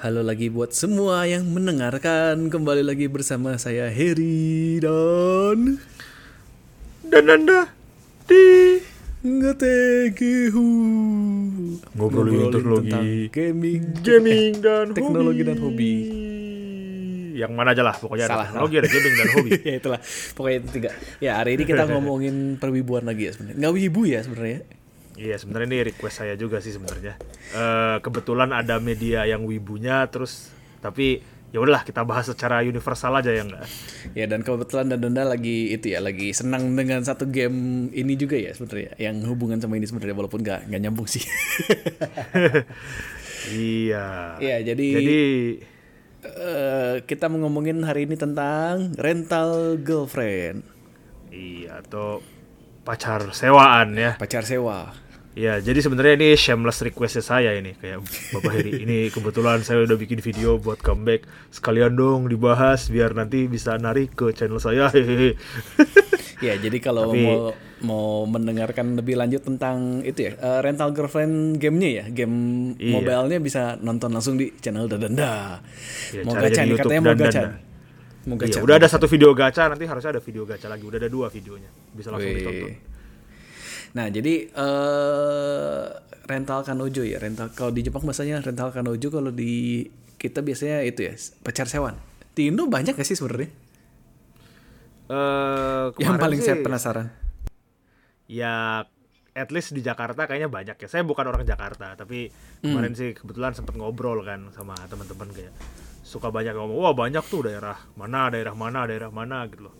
halo lagi buat semua yang mendengarkan. Kembali lagi bersama saya Heri dan Dan anda di. Ngetegehu Ngobrolin teknologi. tentang gaming. Gaming dan Teknologi hobi. dan hobi. Yang mana aja lah pokoknya Salah, ada teknologi, ada gaming dan hobi. ya itulah. Pokoknya itu tiga Ya hari ini kita ngomongin perwibuan lagi ya sebenarnya. Nggak wibu ya sebenarnya Iya sebenarnya ini request saya juga sih sebenarnya. Eh, kebetulan ada media yang wibunya terus tapi ya udahlah kita bahas secara universal aja ya enggak. Ya dan kebetulan dan Danda lagi itu ya lagi senang dengan satu game ini juga ya sebenarnya yang hubungan sama ini sebenarnya walaupun nggak nggak nyambung sih. iya. Iya jadi, Jadi eh, kita mau ngomongin hari ini tentang rental girlfriend iya atau pacar sewaan ya. pacar sewa. Ya, jadi sebenarnya ini shameless request saya ini kayak Bapak Heri. Ini kebetulan saya udah bikin video buat comeback. Sekalian dong dibahas biar nanti bisa narik ke channel saya. Ya jadi kalau Tapi- mau mau mendengarkan lebih lanjut tentang itu ya eh, rental girlfriend gamenya ya game Iya. mobilenya bisa nonton langsung di channel Dadanda. Iya, mau gacha nih katanya mau gacha. Mau Iya, gacha. udah ada satu video gacha, nanti harusnya ada video gacha lagi. Udah ada dua videonya. Bisa langsung Wih. ditonton. Nah, jadi eh rental kanojo ya, rental kalau di Jepang bahasanya rental kanojo, kalau di kita biasanya itu ya, pacar sewan. Di Indo banyak gak sih sebenarnya? Eh, Yang paling sih, saya penasaran. Ya, at least di Jakarta kayaknya banyak ya. Saya bukan orang Jakarta, tapi kemarin sih kebetulan sempat ngobrol kan sama teman-teman kayak suka banyak ngomong, wah banyak tuh daerah mana, daerah mana, daerah mana gitu loh.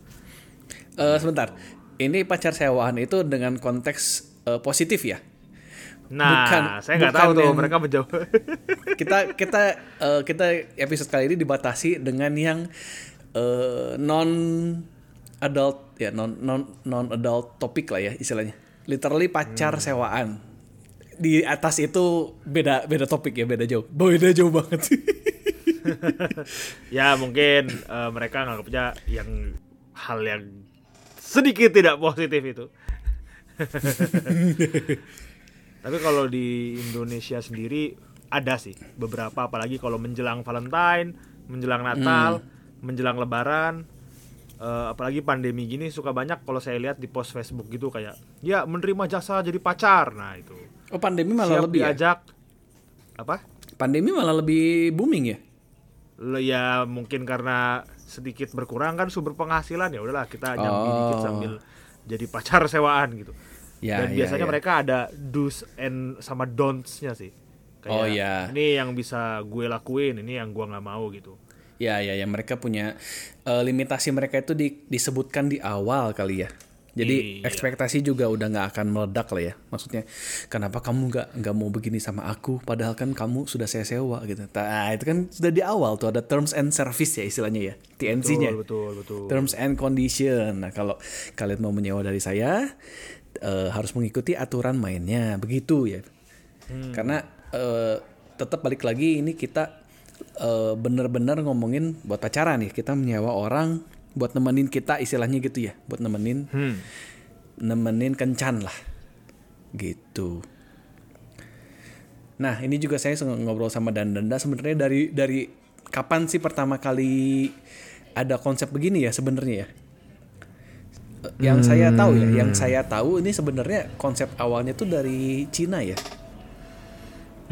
Eh sebentar. Ini pacar sewaan itu dengan konteks eh, positif ya? Nah, Bukan- saya nggak tahu tuh yang- mereka menjawab. Kita kita eh, kita episode kali ini dibatasi dengan yang eh, non adult ya non non non adult topik lah ya istilahnya. Literally pacar sewaan. Di atas itu beda beda topik ya beda jauh. Beda jauh banget sih. ya mungkin eh, mereka nganggapnya yang hal yang sedikit tidak positif itu. Tapi kalau di Indonesia sendiri ada sih beberapa apalagi kalau menjelang Valentine, menjelang Natal, menjelang Lebaran, eh, apalagi pandemi gini suka banyak kalau saya lihat di post Facebook gitu kayak ya menerima jasa jadi pacar. Nah, itu. Oh pandemi malah Siap lebih ya? diajak apa? Pandemi malah lebih booming ya? Lo ya mungkin karena sedikit berkurang kan sumber penghasilan ya udahlah kita nyambi dikit Oh. sambil jadi pacar sewaan gitu. Ya, Dan ya, biasanya ya. mereka ada do's and sama don'ts-nya sih. Kayak Oh, ya. ini yang bisa gue lakuin, ini yang gue nggak mau gitu. Ya ya ya mereka punya eh, limitasi mereka itu di- disebutkan di awal kali ya. Jadi Iya. ekspektasi juga udah nggak akan meledak lah ya. Maksudnya kenapa kamu nggak nggak mau begini sama aku padahal kan kamu sudah saya sewa gitu. Nah itu kan sudah di awal tuh ada terms and service ya istilahnya ya TNC-nya. Betul, betul, betul. Terms and condition. Nah kalau kalian mau menyewa dari saya eh, harus mengikuti aturan mainnya begitu ya. Karena eh, tetap balik lagi ini kita eh, bener-bener ngomongin buat pacaran nih kita menyewa orang buat nemenin kita istilahnya gitu ya buat nemenin Hmm. nemenin kencan lah gitu. Nah ini juga saya ngobrol sama Dandanda sebenarnya dari dari kapan sih pertama kali ada konsep begini ya sebenarnya ya? Yang saya tahu ya, yang saya tahu ini sebenarnya konsep awalnya tuh dari Cina ya,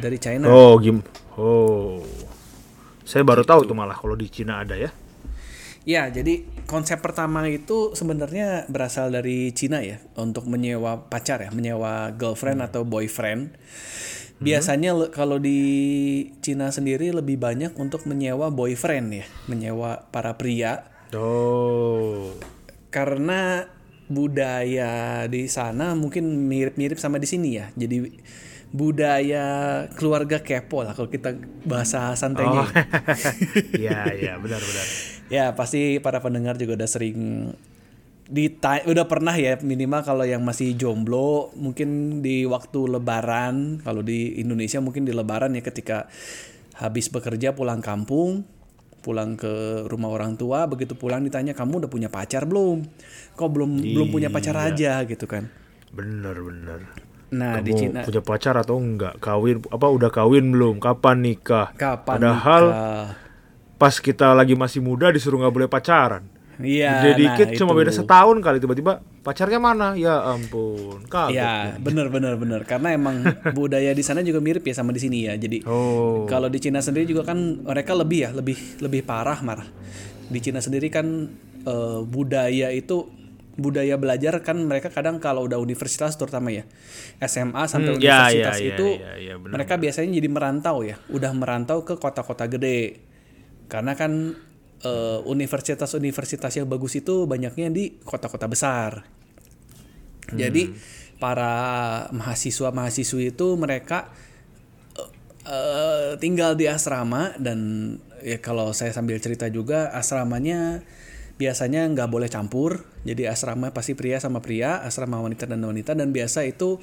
dari China. Oh, gim. Oh. Saya baru tahu tuh malah kalau di Cina ada ya. Ya, jadi konsep pertama itu sebenarnya berasal dari Cina ya, untuk menyewa pacar ya, menyewa girlfriend atau boyfriend. Biasanya le- kalau di Cina sendiri lebih banyak untuk menyewa boyfriend ya, menyewa para pria Oh. karena budaya di sana mungkin mirip-mirip sama di sini ya. Jadi budaya keluarga kepo lah kalau kita bahasa santainya. Oh. Iya, iya, benar benar. Ya pasti para pendengar juga udah sering dita udah pernah ya minimal kalau yang masih jomblo mungkin di waktu lebaran kalau di Indonesia mungkin di lebaran ya ketika habis bekerja pulang kampung pulang ke rumah orang tua begitu pulang ditanya kamu udah punya pacar belum kok belum belum punya pacar aja gitu kan Bener bener. Nah, kamu di Cina punya pacar atau enggak kawin apa udah kawin belum kapan nikah kapan padahal nikah? pas kita lagi masih muda disuruh nggak boleh pacaran Iya, dikit nah, cuma itu. beda setahun kali tiba-tiba pacarnya mana ya ampun kaget Ya, bener bener bener. Karena emang budaya di sana juga mirip ya sama di sini ya. Jadi oh kalau di Cina sendiri juga kan mereka lebih ya, lebih lebih parah marah. Di Cina sendiri kan eh, budaya itu budaya belajar kan mereka kadang kalau udah universitas terutama ya SMA sampai Hmm, ya, universitas ya, ya, itu ya, ya, benar, mereka biasanya jadi merantau ya, udah merantau ke kota-kota gede. Karena kan eh, universitas-universitas yang bagus itu banyaknya di kota-kota besar. Jadi para mahasiswa-mahasiswi itu mereka eh, eh, tinggal di asrama dan ya kalau saya sambil cerita juga asramanya biasanya nggak boleh campur. Jadi asrama pasti pria sama pria, asrama wanita dan wanita dan biasa itu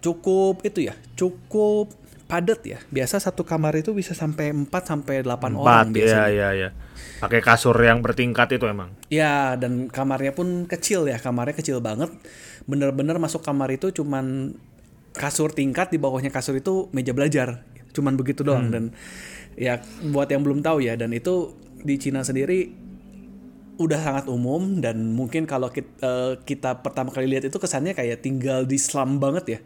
cukup itu ya, cukup padat ya. Biasa satu kamar itu bisa sampai 4 sampai 8 orang empat biasanya. ya ya ya pakai kasur yang bertingkat itu emang Ya, dan kamarnya pun kecil ya, kamarnya kecil banget. Bener-bener masuk kamar itu cuman kasur tingkat di bawahnya kasur itu meja belajar. Cuman begitu doang dan ya buat yang belum tahu ya dan itu di Cina sendiri udah sangat umum dan mungkin kalau kita, kita pertama kali lihat itu kesannya kayak tinggal di slum banget ya.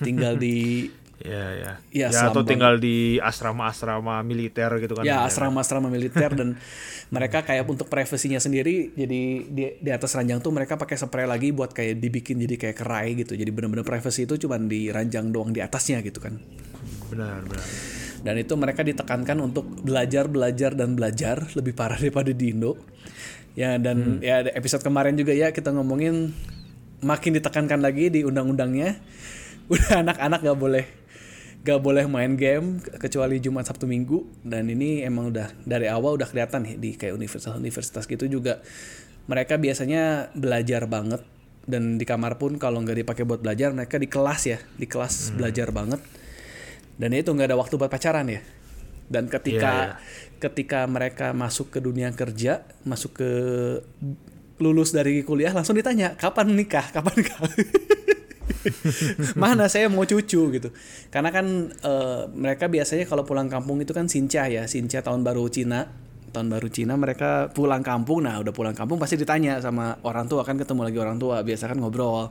Tinggal di ya ya Ya, ya, atau selama- tinggal di asrama-asrama militer gitu kan ya. asrama-asrama militer dan mereka kayak untuk privasinya sendiri jadi di, di atas ranjang tuh mereka pakai spray lagi buat kayak dibikin jadi kayak kerai gitu. Jadi bener-bener privasi itu cuman di ranjang doang di atasnya gitu kan. Benar benar dan itu mereka ditekankan untuk belajar belajar dan belajar lebih parah daripada di Indo. Ya dan ya ada episode kemarin juga ya kita ngomongin makin ditekankan lagi di undang-undangnya. Udah anak-anak gak boleh gak boleh main game kecuali Jumat Sabtu Minggu. Dan ini emang udah dari awal udah kelihatan ya di kayak universitas-universitas gitu juga. Mereka biasanya belajar banget. Dan di kamar pun kalau nggak dipakai buat belajar mereka di kelas ya di kelas belajar banget dan itu nggak ada waktu buat pacaran ya. Dan ketika ketika mereka masuk ke dunia kerja masuk ke lulus dari kuliah langsung ditanya kapan nikah? Kapan nikah mana saya mau cucu? gitu. Karena kan eh, mereka biasanya kalau pulang kampung itu kan sincah ya sincah tahun baru Cina tahun baru Cina mereka pulang kampung. Nah udah pulang kampung pasti ditanya sama orang tua kan ketemu lagi orang tua biasa kan ngobrol.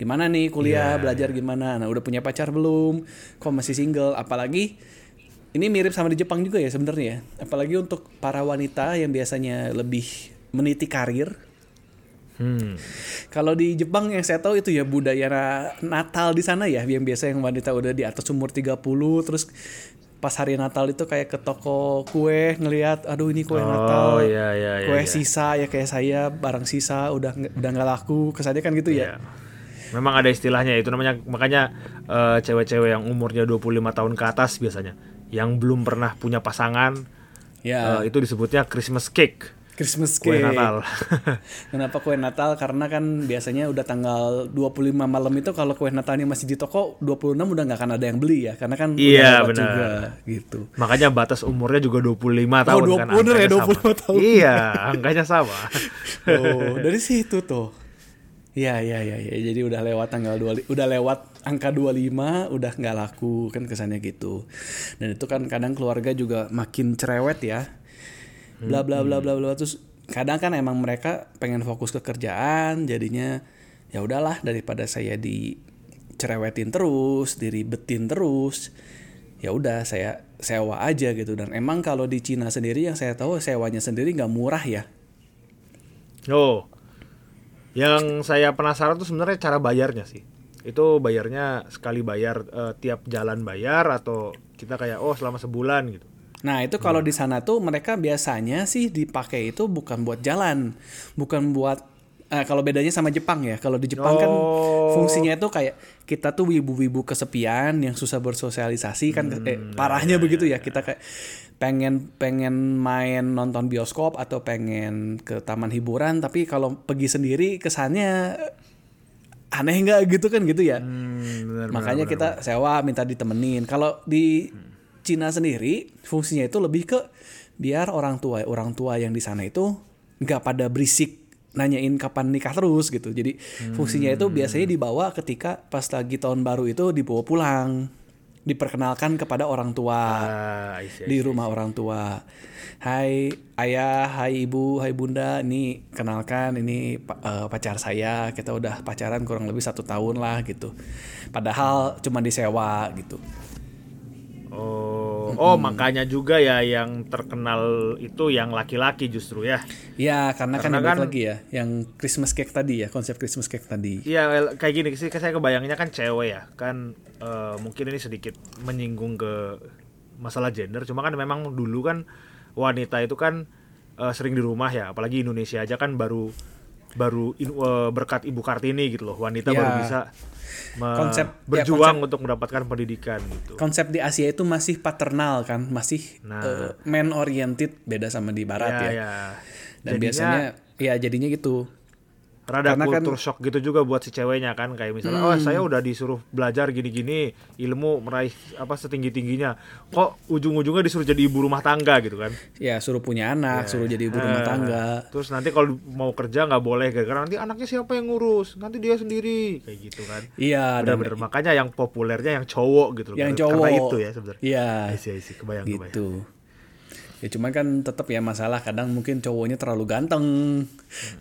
Gimana nih kuliah belajar gimana? Nah udah punya pacar belum? Kok masih single? Apalagi ini mirip sama di Jepang juga ya sebenarnya ya. apalagi untuk para wanita yang biasanya lebih meniti karir. Hmm. Kalau di Jepang yang saya tahu itu ya budaya na- Natal di sana ya yang biasa yang wanita udah di atas umur 30 terus pas hari Natal itu kayak ke toko kue ngelihat aduh ini kue Natal oh ya ya ya kue ya. sisa ya kayak saya barang sisa udah udah nggak laku kesannya kan gitu ya Ya. Memang ada istilahnya itu namanya makanya eh, cewek-cewek yang umurnya 25 tahun ke atas biasanya yang belum pernah punya pasangan ya eh, itu disebutnya Christmas cake, Christmas kue cake Natal. kenapa kue Natal karena kan biasanya udah tanggal 25 malam itu kalau kue Natalnya masih di toko 26 udah nggak akan ada yang beli ya karena kan udah Iya, lewat benar. juga gitu makanya batas umurnya juga 25 tahun 20 kan. bener ya, angkanya sama. 25 tahun. Iya, angkanya sama. Oh, dari situ tuh. Ya, ya, ya, ya. Jadi udah lewat tanggal 2 udah lewat angka 25 udah nggak laku kan kesannya gitu. Dan itu kan kadang keluarga juga makin cerewet ya. Bla bla bla bla bla terus kadang kan emang mereka pengen fokus ke kerjaan jadinya ya udahlah daripada saya dicerewetin terus, diribetin terus. Ya udah saya sewa aja gitu dan emang kalau di Cina sendiri yang saya tahu sewanya sendiri nggak murah ya. Oh. Yang saya penasaran tuh sebenarnya cara bayarnya sih. Itu bayarnya sekali bayar eh, tiap jalan bayar atau kita kayak oh selama sebulan gitu. Nah itu kalau di sana tuh mereka biasanya sih dipakai itu bukan buat jalan, bukan buat eh, kalau bedanya sama Jepang ya. Kalau di Jepang kan Oh. fungsinya itu kayak kita tuh wibu-wibu kesepian yang susah bersosialisasi kan eh, parahnya begitu ya kita kayak pengen pengen main nonton bioskop atau pengen ke taman hiburan tapi kalau pergi sendiri kesannya aneh nggak gitu kan gitu ya. Hmm, benar, Makanya kita sewa minta ditemenin. Kalau di Cina sendiri fungsinya itu lebih ke biar orang tua orang tua yang di sana itu nggak pada berisik nanyain kapan nikah terus gitu. Jadi fungsinya itu biasanya dibawa ketika pas lagi tahun baru itu dibawa pulang, diperkenalkan kepada orang tua Ah, I see, I di rumah orang tua. Hai ayah, hai ibu, hai bunda, ini kenalkan ini eh, pacar saya. Kita udah pacaran kurang lebih satu tahun lah gitu. Padahal cuma disewa gitu. Oh, oh makanya juga ya yang terkenal itu yang laki-laki justru ya. Ya karena, kan Karena balik kan- lagi ya, yang Christmas cake tadi ya, konsep Christmas cake tadi. Iya kayak gini sih saya kebayangnya kan cewek ya kan eh, mungkin ini sedikit menyinggung ke masalah gender cuma kan memang dulu kan wanita itu kan eh, sering di rumah ya apalagi Indonesia aja kan baru baru in- eh, berkat Ibu Kartini gitu loh wanita Ya. baru bisa Konsep- ya, berjuang untuk mendapatkan pendidikan gitu. Konsep di Asia itu masih paternal kan, masih Nah. eh, man oriented beda sama di barat ya. ya. Dan Jadinya biasanya ya jadinya gitu. Rada karena kan- kultur shock gitu juga buat si ceweknya kan kayak misalnya oh saya udah disuruh belajar gini-gini ilmu meraih apa setinggi tingginya kok ujung-ujungnya disuruh jadi ibu rumah tangga? gitu kan. Ya suruh punya anak, suruh jadi ibu rumah Eh, tangga. terus nanti kalau mau kerja nggak boleh gara-gara nanti anaknya siapa yang ngurus? Nanti dia sendiri. Kayak gitu kan. Iya, dan bener-bener. Makanya yang populernya yang cowok gitu yang karena cowok. itu ya sebenarnya. Iya, Isi, isi, kebayang, kebayang. Ya cuman kan tetap ya masalah kadang mungkin cowoknya terlalu ganteng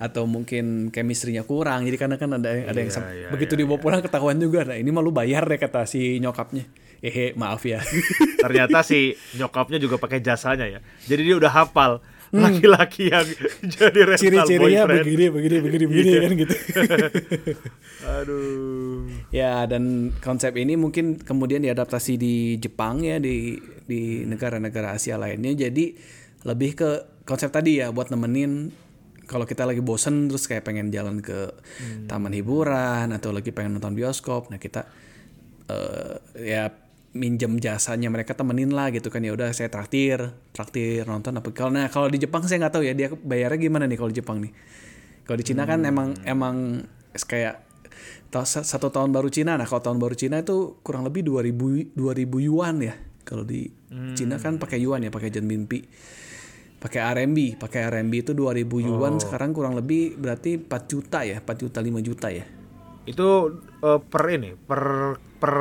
atau mungkin chemistry-nya kurang. Jadi karena kan ada ada yang sam- iya, begitu dibawa pulang ketahuan juga. Nah, ini mah lu bayar deh kata si nyokapnya. Hehe, maaf ya. ternyata si nyokapnya juga pakai jasanya ya jadi dia udah hafal laki-laki yang jadi rental Hmm. Ciri-cirinya boyfriend. begini, begini, begini, begini Iya. kan gitu. aduh Ya dan konsep ini mungkin kemudian diadaptasi di Jepang ya di di negara-negara Asia lainnya jadi lebih ke konsep tadi ya buat nemenin kalau kita lagi bosen terus kayak pengen jalan ke taman hiburan atau lagi pengen nonton bioskop nah kita eh, ya minjem jasanya mereka temenin lah gitu kan ya udah saya traktir traktir nonton apa kalau nah kalau di Jepang saya nggak tahu ya dia bayarnya gimana nih kalau di Jepang nih kalau di Cina kan emang emang kayak satu tahun baru Cina. Nah, kalau tahun baru Cina itu kurang lebih 2000 2000 yuan ya. Kalau di Cina kan pakai yuan ya, pakai renminbi. Pakai RMB, pakai RMB itu 2000 yuan sekarang kurang lebih berarti 4 juta ya, 4 juta 5 juta ya. itu eh, per ini per per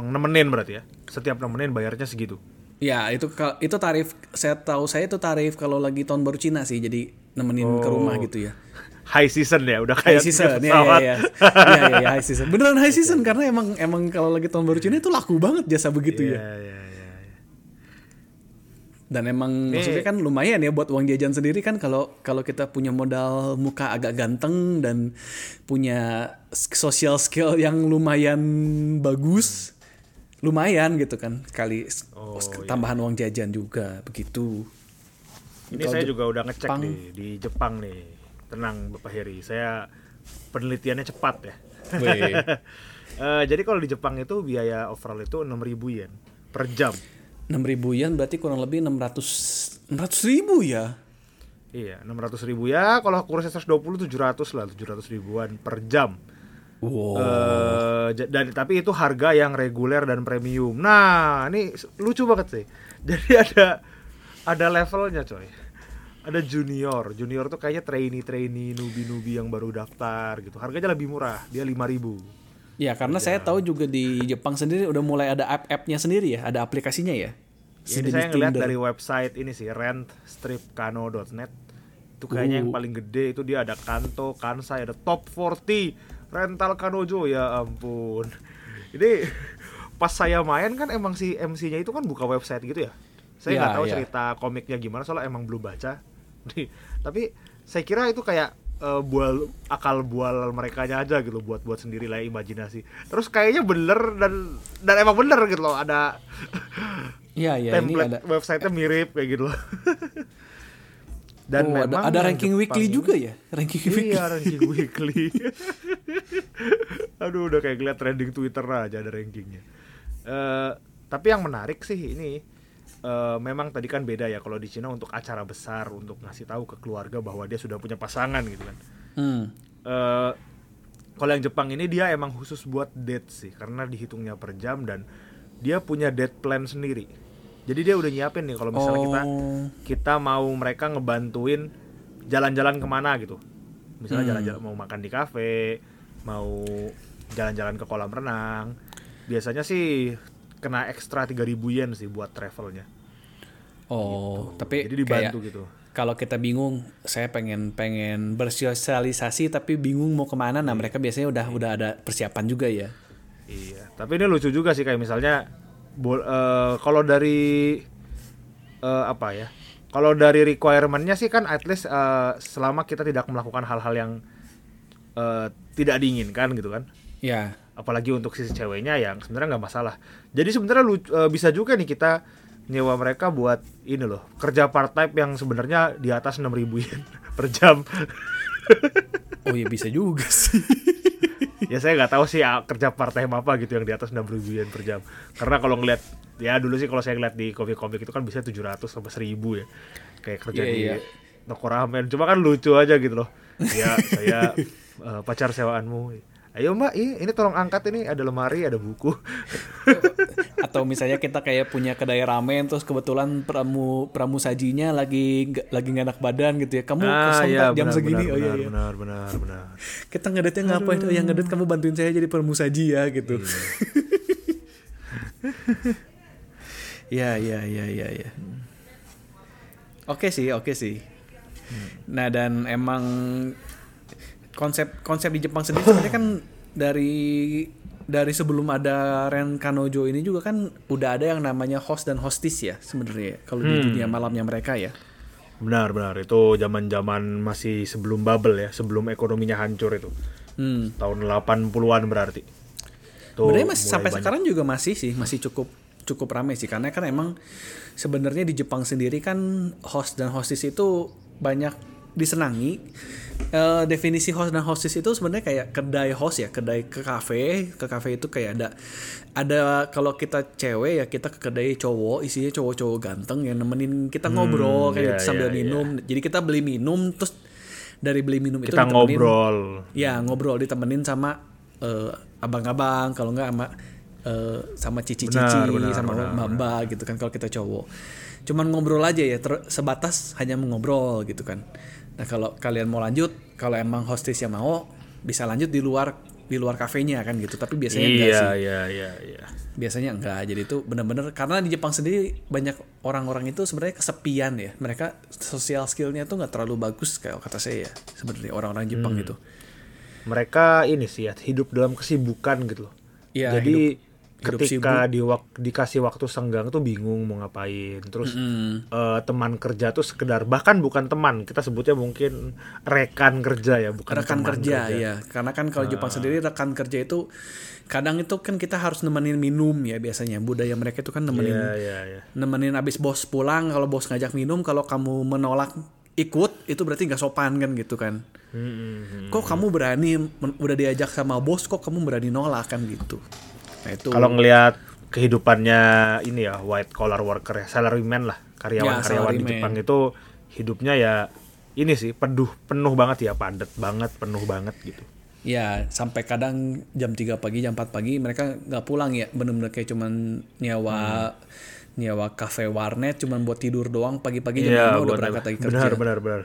nemenin berarti ya setiap nemenin bayarnya segitu Ya, itu itu tarif saya tahu saya itu tarif kalau lagi tahun baru Cina sih. Jadi nemenin ke rumah gitu ya. high season ya udah High kayak season, ya, ya, ya, ya, ya, ya, high season. Beneran high season karena emang emang kalau lagi tahun baru Cina itu laku banget jasa begitu ya. Iya, iya. Dan emang maksudnya kan lumayan ya buat uang jajan sendiri kan kalau kalau kita punya modal muka agak ganteng dan punya social skill yang lumayan bagus, lumayan gitu kan kali Oh, iya. tambahan uang jajan juga begitu. Ini Kalau saya juga udah ngecek Jepang- nih di Jepang nih. Tenang Bapak Heri, saya penelitiannya cepat ya. Eh, jadi kalau di Jepang itu biaya overall itu 6.000 yen per jam. 6.000 yen berarti kurang lebih 600 600 ribu ya. Iya, 600 ribu ya. Kalau kursnya 120 700 lah, 700 ribuan per jam. Wow. Ja- dan tapi itu harga yang reguler dan premium. Nah, ini lucu banget sih. Jadi ada ada levelnya, coy. Ada junior. Junior tuh kayaknya trainee-trainee, nubi-nubi yang baru daftar gitu. Harganya lebih murah. Dia 5000 Ya karena saya tahu juga di Jepang sendiri udah mulai ada app-appnya sendiri ya, ada aplikasinya ya. Ya, ini Sejenis saya ngeliat Tinder. dari website ini sih rentstripkano.net. Itu kayaknya yang Uh. paling gede itu dia ada Kanto, Kansai, ada Top 40 Rental Kanojo ya ampun. Ini pas saya main kan emang si MC-nya itu kan buka website gitu ya. Saya Ya, nggak tahu ya. cerita komiknya gimana soalnya emang belum baca. Tapi saya kira itu kayak eh, bual akal bual mereka aja gitu buat buat sendiri lah imajinasi. Terus kayaknya bener dan dan emang bener gitu loh ada Iya ya ini template ada website-nya mirip kayak gitu loh. Dan Oh, ada, memang ada yang ranking Jepang weekly ini- juga ya, ranking weekly. Iya, ranking weekly. Aduh, udah kayak ngeliat trending Twitter aja ada rankingnya. Eh, tapi yang menarik sih ini eh, memang tadi kan beda ya kalau di Cina untuk acara besar untuk ngasih tahu ke keluarga bahwa dia sudah punya pasangan gitu kan. Hmm. Eh, kalau yang Jepang ini dia emang khusus buat date sih karena dihitungnya per jam dan dia punya date plan sendiri. Jadi dia udah nyiapin nih kalau misalnya kita Oh. kita mau mereka ngebantuin jalan-jalan ke mana gitu. misalnya jalan-jalan mau makan di kafe mau jalan-jalan ke kolam renang biasanya sih kena ekstra 3000 yen sih buat travelnya Oh, tapi jadi dibantu kayak gitu kalau kita bingung, saya pengen pengen bersosialisasi tapi bingung mau ke mana. Nah mereka biasanya udah udah ada persiapan juga ya. Iya, tapi ini lucu juga sih kayak misalnya eh, kalau dari eh, apa ya? Kalau dari requirement-nya sih kan at least eh, selama kita tidak melakukan hal-hal yang eh, tidak diinginkan gitu kan. Ya, Apalagi untuk sisi ceweknya yang sebenarnya nggak masalah. Jadi sebenarnya eh, bisa juga nih kita nyewa mereka buat ini loh kerja part time yang sebenarnya di atas 6000 yen per jam. oh ya bisa juga sih. ya saya nggak tahu sih ah, kerja part time apa gitu yang di atas 6000 yen per jam karena kalau ngeliat ya dulu sih kalau saya ngeliat di komik-komik itu kan bisa 700 sampai 1000 ya kayak kerja Iya, di iya. toko ramen cuma kan lucu aja gitu loh ya saya eh, pacar sewaanmu ayo mbak ini, ini tolong angkat ini ada lemari ada buku Atau misalnya kita kayak punya kedai ramen terus kebetulan pramu pramu sajinya lagi lagi nggak enak badan gitu ya. Kamu kosong tak jam benar, segini? benar, oh iya benar, iya. benar benar benar Kita ngedetnya ngapain? Oh yang ngedet kamu bantuin saya jadi pramu saji ya gitu. Iya iya iya iya iya. Oke sih, oke sih. Nah dan emang konsep konsep di Jepang sendiri sebenarnya kan dari dari sebelum ada Ren Kanojo ini juga kan udah ada yang namanya host dan hostess ya sebenarnya kalau di dunia malamnya mereka ya. benar benar itu zaman zaman masih sebelum bubble ya sebelum ekonominya hancur itu Hmm. tahun 80-an berarti Sebenarnya masih sampai banyak. sekarang juga masih sih, masih cukup cukup ramai sih karena kan emang sebenarnya di Jepang sendiri kan host dan hostess itu banyak disenangi. Eh, definisi host dan hostess itu sebenarnya kayak kedai host ya, kedai ke kafe, ke kafe itu kayak ada ada kalau kita cewek ya kita ke kedai cowok, isinya cowok-cowok ganteng yang nemenin kita ngobrol kayak iya, gitu, sambil iya, iya. minum. Jadi kita beli minum terus dari beli minum itu kita ngobrol Ya ngobrol ditemenin sama eh, abang-abang kalau nggak sama eh, sama cici-cici Benar, benar, sama mbak gitu kan kalau kita cowok. Cuman ngobrol aja ya ter- sebatas hanya mengobrol gitu kan. Nah kalau kalian mau lanjut kalau emang hostesnya mau bisa lanjut di luar di luar kafenya kan gitu. Tapi biasanya enggak iya sih. iya iya iya Biasanya enggak. Jadi itu bener-bener karena di Jepang sendiri banyak orang-orang itu sebenarnya kesepian ya. Mereka sosial skillnya tuh nggak terlalu bagus kayak kata saya ya sebenarnya orang-orang Jepang Hmm. gitu. mereka ini sih ya hidup dalam kesibukan gitu loh Iya, jadi hidup- hidup ketika di wak- dikasih waktu senggang tuh bingung mau ngapain. Terus eh, teman kerja tuh sekedar bahkan bukan teman kita sebutnya mungkin rekan kerja ya bukan rekan teman kerja, ya karena kan kalau Ah. Jepang sendiri rekan kerja itu kadang itu kan kita harus nemenin minum ya biasanya. Budaya mereka itu kan nemenin iya iya iya. nemenin abis bos pulang kalau bos ngajak minum kalau kamu menolak ikut itu berarti nggak sopan kan gitu kan. Hmm, hmm, kok kamu berani udah diajak sama bos kok kamu berani nolak kan gitu nah itu. Kalau ngelihat kehidupannya ini ya white collar worker ya salaryman lah karyawan karyawan di. Jepang itu hidupnya ya ini sih penuh penuh banget ya padat banget penuh banget gitu. Ya sampai kadang jam 3 pagi jam 4 pagi mereka nggak pulang ya bener-bener kayak cuman nyewa nyewa kafe warnet cuman buat tidur doang pagi-pagi jam 5 udah berangkat lagi kerja. benar benar benar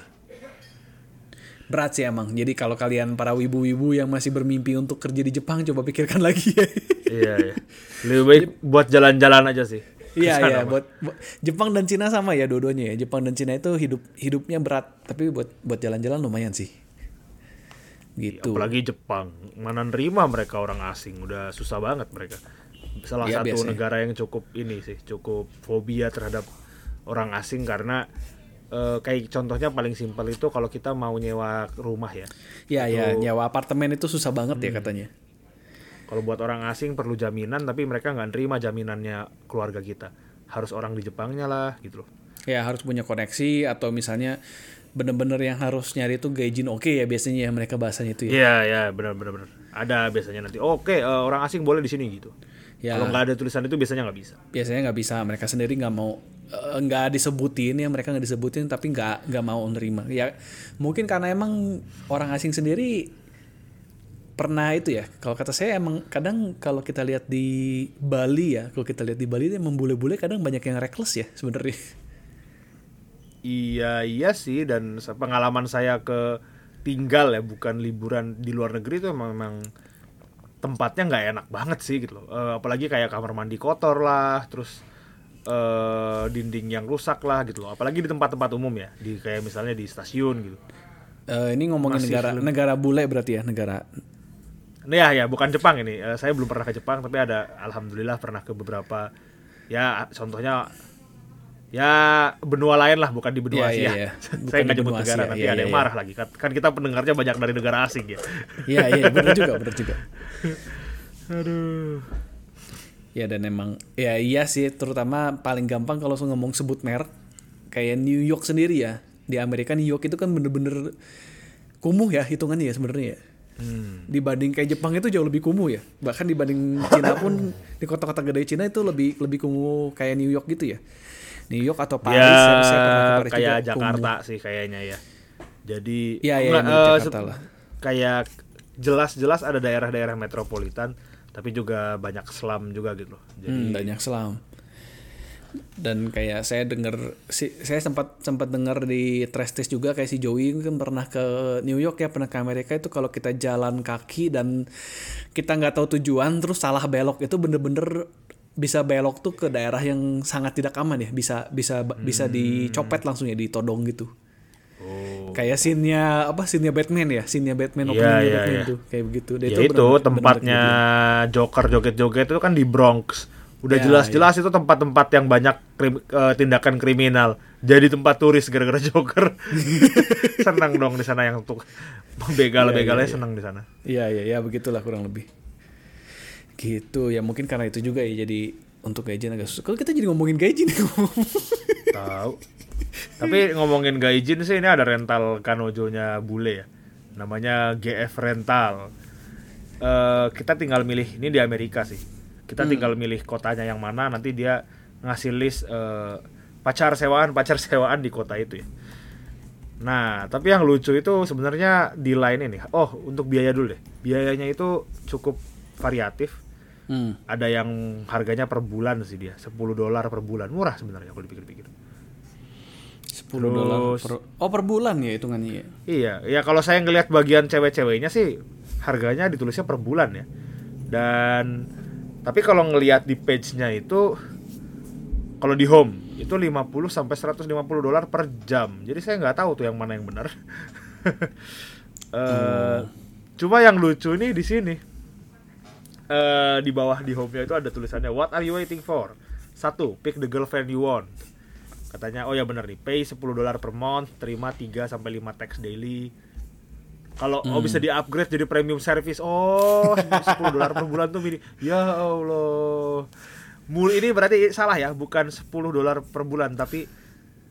berat sih emang. Jadi kalau kalian para wibu-wibu yang masih bermimpi untuk kerja di Jepang coba pikirkan lagi. Ya iya iya. Lebih baik buat jalan-jalan aja sih. Iya iya buat, buat- Jepang dan Cina sama ya dua-duanya ya. Jepang dan Cina itu hidup hidupnya berat tapi buat buat jalan-jalan lumayan sih. Gitu. Apalagi Jepang. Mana nerima mereka orang asing. Udah susah banget mereka. Salah Iya, satu biasanya. negara yang cukup ini sih cukup fobia terhadap orang asing karena eh, kayak contohnya paling simpel itu kalau kita mau nyewa rumah ya. Ya ya nyawa apartemen itu susah banget Hmm. ya katanya. Kalau buat orang asing perlu jaminan tapi mereka nggak nerima jaminannya keluarga kita. Harus orang di Jepangnya lah gitu loh. Ya harus punya koneksi atau misalnya bener-bener yang harus nyari itu gaijin oke ya biasanya ya mereka bahasanya itu ya. Iya ya benar benar benar ada biasanya nanti oke eh, orang asing boleh di sini gitu Ya. kalau nggak ada tulisan itu biasanya nggak bisa. Biasanya nggak bisa. Mereka sendiri nggak mau eh, nggak disebutin ya. Mereka nggak disebutin tapi nggak nggak mau nerima. Ya mungkin karena emang orang asing sendiri pernah itu ya. Kalau kata saya emang kadang kalau kita lihat di Bali ya kalau kita lihat di Bali itu emang bule-bule kadang banyak yang reckless ya sebenarnya. Iya iya sih. Dan pengalaman saya ke tinggal ya bukan liburan di luar negeri itu memang, memang tempatnya nggak enak banget sih gitu loh. Eh, apalagi kayak kamar mandi kotor lah terus eh, dinding yang rusak lah gitu loh. Apalagi di tempat-tempat umum ya di kayak misalnya di stasiun gitu. Eh, ini ngomongin Masih negara negara bule berarti ya negara. Ini ya ya bukan Jepang ini. Eh, saya belum pernah ke Jepang tapi ada alhamdulillah pernah ke beberapa ya contohnya ya benua lain lah bukan di benua Iya, Asia. iya, iya. Bukan saya nggak nyebut negara Asia, nanti iya, ada yang iya. marah lagi. Kan, kan kita pendengarnya banyak dari negara asing ya. Iya iya benar juga benar juga. Aduh. Ya dan emang ya iya sih terutama paling gampang kalau ngomong sebut merek kayak New York sendiri ya di Amerika New York itu kan bener-bener kumuh ya hitungannya ya sebenarnya ya. Hmm. Dibanding kayak Jepang itu jauh lebih kumuh ya. Bahkan dibanding Cina pun di kota-kota gede Cina itu lebih lebih kumuh kayak New York gitu ya. New York atau Paris ya pernah ke Paris kayak juga Jakarta kumuh. sih kayaknya ya. Jadi Iya, iya, enggak, eh, Jakarta lah. Kayak jelas-jelas ada daerah-daerah metropolitan tapi juga banyak slum juga gitu loh. Jadi Hmm, banyak selam. Dan kayak saya dengar si saya sempat sempat dengar di trash test juga kayak si Joey kan pernah ke New York ya pernah ke Amerika itu kalau kita jalan kaki dan kita nggak tahu tujuan terus salah belok itu bener-bener bisa belok tuh ke daerah yang sangat tidak aman ya bisa bisa bisa dicopet langsung ya ditodong gitu oh. kayak scene-nya apa scene-nya Batman ya Iya, Batman openingnya iya, Batman iya. tuh kayak begitu Dan ya itu bener-bener- tempatnya bener-bener Joker joget-joget itu kan di Bronx. Udah Ya, jelas-jelas itu tempat-tempat yang banyak krim- eh, tindakan kriminal. Jadi tempat turis gara-gara Joker. senang dong di sana yang untuk begal-begalnya senang di sana. Iya iya ya begitulah kurang lebih. Gitu ya mungkin karena itu juga ya jadi untuk gajian agak susah. Kalau kita jadi ngomongin gaji nih Tahu. Tapi ngomongin gaijin sih ini ada rental kanojonya bule ya. Namanya GF Rental. Eh kita tinggal milih ini di Amerika sih. Kita tinggal milih kotanya yang mana nanti dia ngasih list eh, pacar sewaan pacar sewaan di kota itu ya. Nah, tapi yang lucu itu sebenarnya di lain ini. Oh, untuk biaya dulu deh. Biayanya itu cukup variatif. Hmm. Ada yang harganya per bulan sih dia, 10 dolar per bulan. Murah sebenarnya kalau dipikir-pikir. 10 dolar per Oh per bulan ya hitungannya ya. Iya, ya kalau saya ngelihat bagian cewek-ceweknya sih harganya ditulisnya per bulan ya. Dan tapi kalau ngelihat di page-nya itu kalau di home itu 50 sampai 150 dolar per jam. Jadi saya nggak tahu tuh yang mana yang benar. Eh, Cuma yang lucu nih di sini. Eh di bawah di home-nya itu ada tulisannya What are you waiting for? Satu, pick the girlfriend you want. Katanya, oh ya bener nih, pay 10 dolar per month, terima 3 sampai 5 tax daily. Kalau oh bisa di-upgrade jadi premium service. Oh, 10 dolar per bulan tuh mini. Ya Allah. Mul ini berarti salah ya, bukan 10 dolar per bulan tapi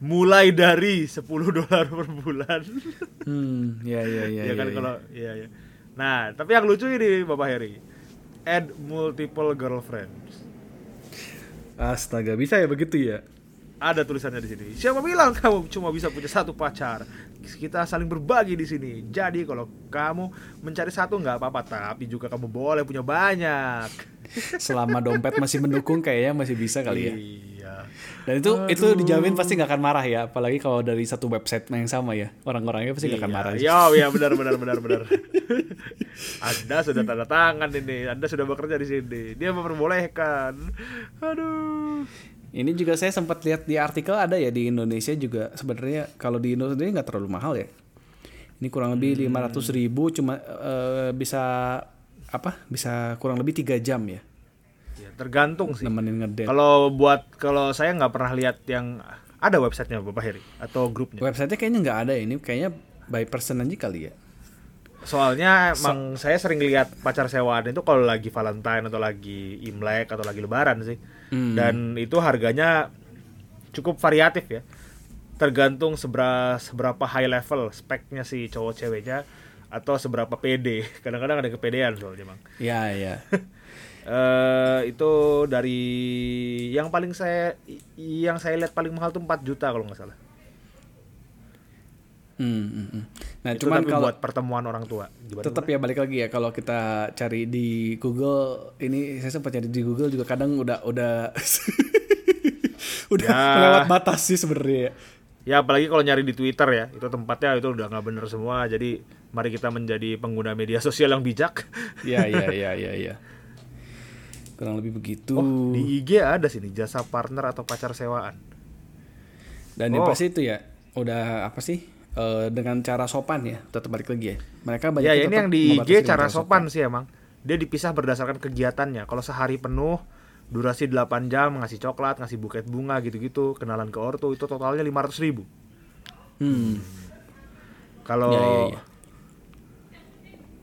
mulai dari 10 dolar per bulan. Hmm, ya ya ya. ya kan ya, ya. kalau iya ya. Nah, tapi yang lucu ini Bapak Heri. Add multiple girlfriends. Astaga, bisa ya begitu ya? Ada tulisannya di sini. Siapa bilang kamu cuma bisa punya satu pacar? Kita saling berbagi di sini. Jadi kalau kamu mencari satu nggak apa-apa, tapi juga kamu boleh punya banyak. Selama dompet masih mendukung kayaknya masih bisa kali ya. Iya. Dan itu itu dijamin pasti nggak akan marah ya, apalagi kalau dari satu website yang sama ya. Orang-orangnya pasti nggak akan marah. Iya, ya benar benar benar benar. Anda sudah tanda tangan ini. Anda sudah bekerja di sini. Dia memperbolehkan. Aduh. Ini juga saya sempat lihat di artikel ada ya di Indonesia juga sebenarnya kalau di Indonesia nggak terlalu mahal ya. Ini kurang lebih Hmm. lima ratus ribu cuma eh, bisa apa? Bisa kurang lebih tiga jam ya Ya, tergantung sih. nemenin ngedate. Kalau buat kalau saya nggak pernah lihat yang ada websitenya Bapak Heri atau grupnya. Websitenya kayaknya nggak ada ini kayaknya by person aja kali ya. Soalnya emang saya sering lihat pacar sewaan itu kalau lagi Valentine atau lagi Imlek atau lagi Lebaran sih. Hmm. Dan itu harganya cukup variatif ya. Tergantung seberapa seberapa high level speknya si cowok ceweknya atau seberapa pede. Kadang-kadang ada kepedean soalnya bang. Ya ya. eh itu dari yang paling saya yang saya lihat paling mahal tuh 4 juta kalau nggak salah. Hmm, hmm, hmm. Nah itu cuman tapi kalau buat pertemuan orang tua. Gimana, tetap ya balik lagi ya kalau kita cari di Google ini saya sempat cari di Google juga kadang udah udah udah Ya. melewat batas sih sebenarnya. ya. Ya apalagi kalau nyari di Twitter ya, itu tempatnya itu udah nggak bener semua. Jadi Mari kita menjadi pengguna media sosial yang bijak. Iya iya iya iya iya. Kurang lebih begitu. Oh, di IG ada sini jasa partner atau pacar sewaan. Dan yang Oh. pasti itu ya udah apa sih? eh, dengan cara sopan ya, tetap balik lagi ya. Mereka banyak Ya, yang ya ini yang di IG cara sopan sih emang. Dia dipisah berdasarkan kegiatannya. Kalau sehari penuh, durasi 8 jam, ngasih coklat, ngasih buket bunga gitu-gitu, kenalan ke ortu, itu totalnya 500 ribu. Hmm. Kalau Ya, ya, ya.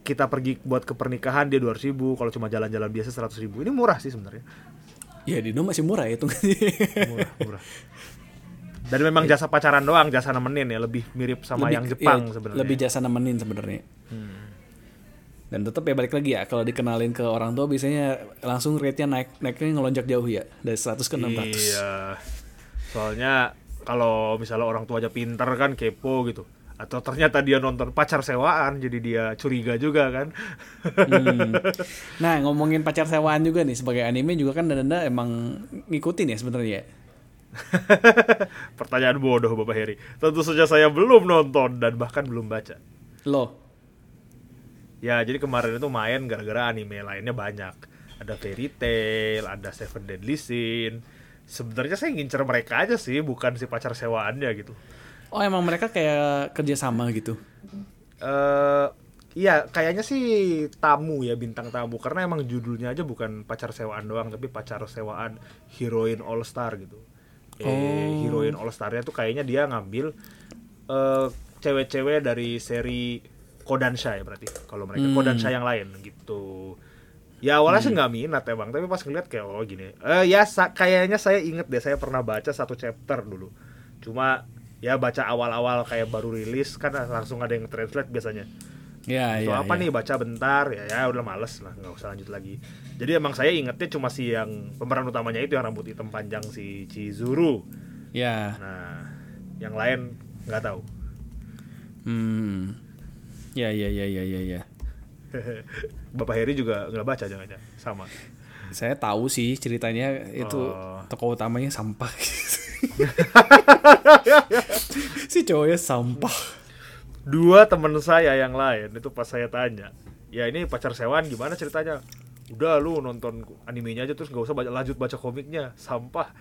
Kita pergi buat ke pernikahan dia 200 ribu, kalau cuma jalan-jalan biasa 100 ribu. Ini murah sih sebenarnya. Ya di Indo masih murah ya itu. Murah, murah. Dan memang jasa pacaran doang, jasa nemenin ya, lebih mirip sama yang Jepang iya, sebenarnya. Lebih jasa nemenin sebenarnya. Hmm. Dan tetap ya balik lagi ya kalau dikenalin ke orang tua biasanya langsung rate-nya naik naiknya ngelonjak jauh ya dari 100 ke 600. Iya. Soalnya kalau misalnya orang tua aja pinter kan kepo gitu. Atau ternyata dia nonton pacar sewaan jadi dia curiga juga kan. Hmm. Nah, ngomongin pacar sewaan juga nih sebagai anime juga kan Danda emang ngikutin ya sebenarnya. Pertanyaan bodoh Bapak Heri. Tentu saja saya belum nonton dan bahkan belum baca. Loh. Ya, jadi kemarin itu main gara-gara anime lainnya banyak. Ada Fairy Tail, ada Seven Deadly Sin. Sebenarnya saya ngincer mereka aja sih, bukan si pacar sewaannya gitu. Oh, emang mereka kayak kerja sama gitu. eh iya, kayaknya sih tamu ya bintang tamu karena emang judulnya aja bukan pacar sewaan doang tapi pacar sewaan heroin all star gitu. Eh, Oh. heroin all starnya tuh kayaknya dia ngambil eh cewek-cewek dari seri Kodansha ya berarti kalau mereka Hmm. Kodansha yang lain gitu. Ya awalnya sih nggak minat emang, tapi pas ngeliat kayak oh gini. Eh ya sa- kayaknya saya inget deh saya pernah baca satu chapter dulu. Cuma ya baca awal-awal kayak baru rilis kan langsung ada yang translate biasanya. Ya, Itu ya. apa ya. nih baca bentar ya ya udah males lah nggak usah lanjut lagi. Jadi emang saya ingetnya cuma si yang pemeran utamanya itu yang rambut hitam panjang si Chizuru. Ya. Nah, yang lain nggak tahu. Hmm. Ya, ya, ya, ya, ya, ya. Bapak Heri juga nggak baca jangan-jangan sama. Saya tahu sih ceritanya itu Oh. tokoh utamanya sampah. si cowoknya sampah. Dua teman saya yang lain itu pas saya tanya, ya ini pacar sewaan gimana ceritanya? Udah lu nonton animenya aja terus nggak usah baca, lanjut baca komiknya, sampah.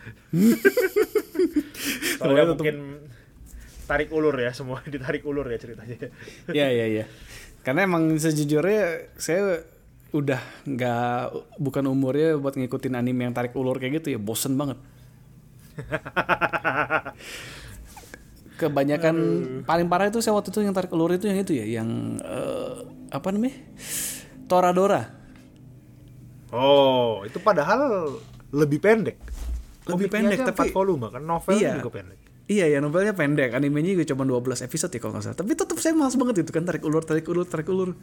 Soalnya mungkin tarik ulur ya semua ditarik ulur ya ceritanya. ya ya ya karena emang sejujurnya saya udah nggak bukan umurnya buat ngikutin anime yang tarik ulur kayak gitu ya bosen banget kebanyakan paling parah itu saya waktu itu yang tarik ulur itu yang itu ya yang eh, apa namanya Toradora Oh, itu padahal lebih pendek. Lebih Komiknya pendek, tapi- volume kan novel Iya. juga pendek. Iya ya novelnya pendek, animenya juga cuma 12 episode ya kalau nggak salah. Tapi tetap saya malas banget itu kan tarik ulur, tarik ulur, tarik ulur.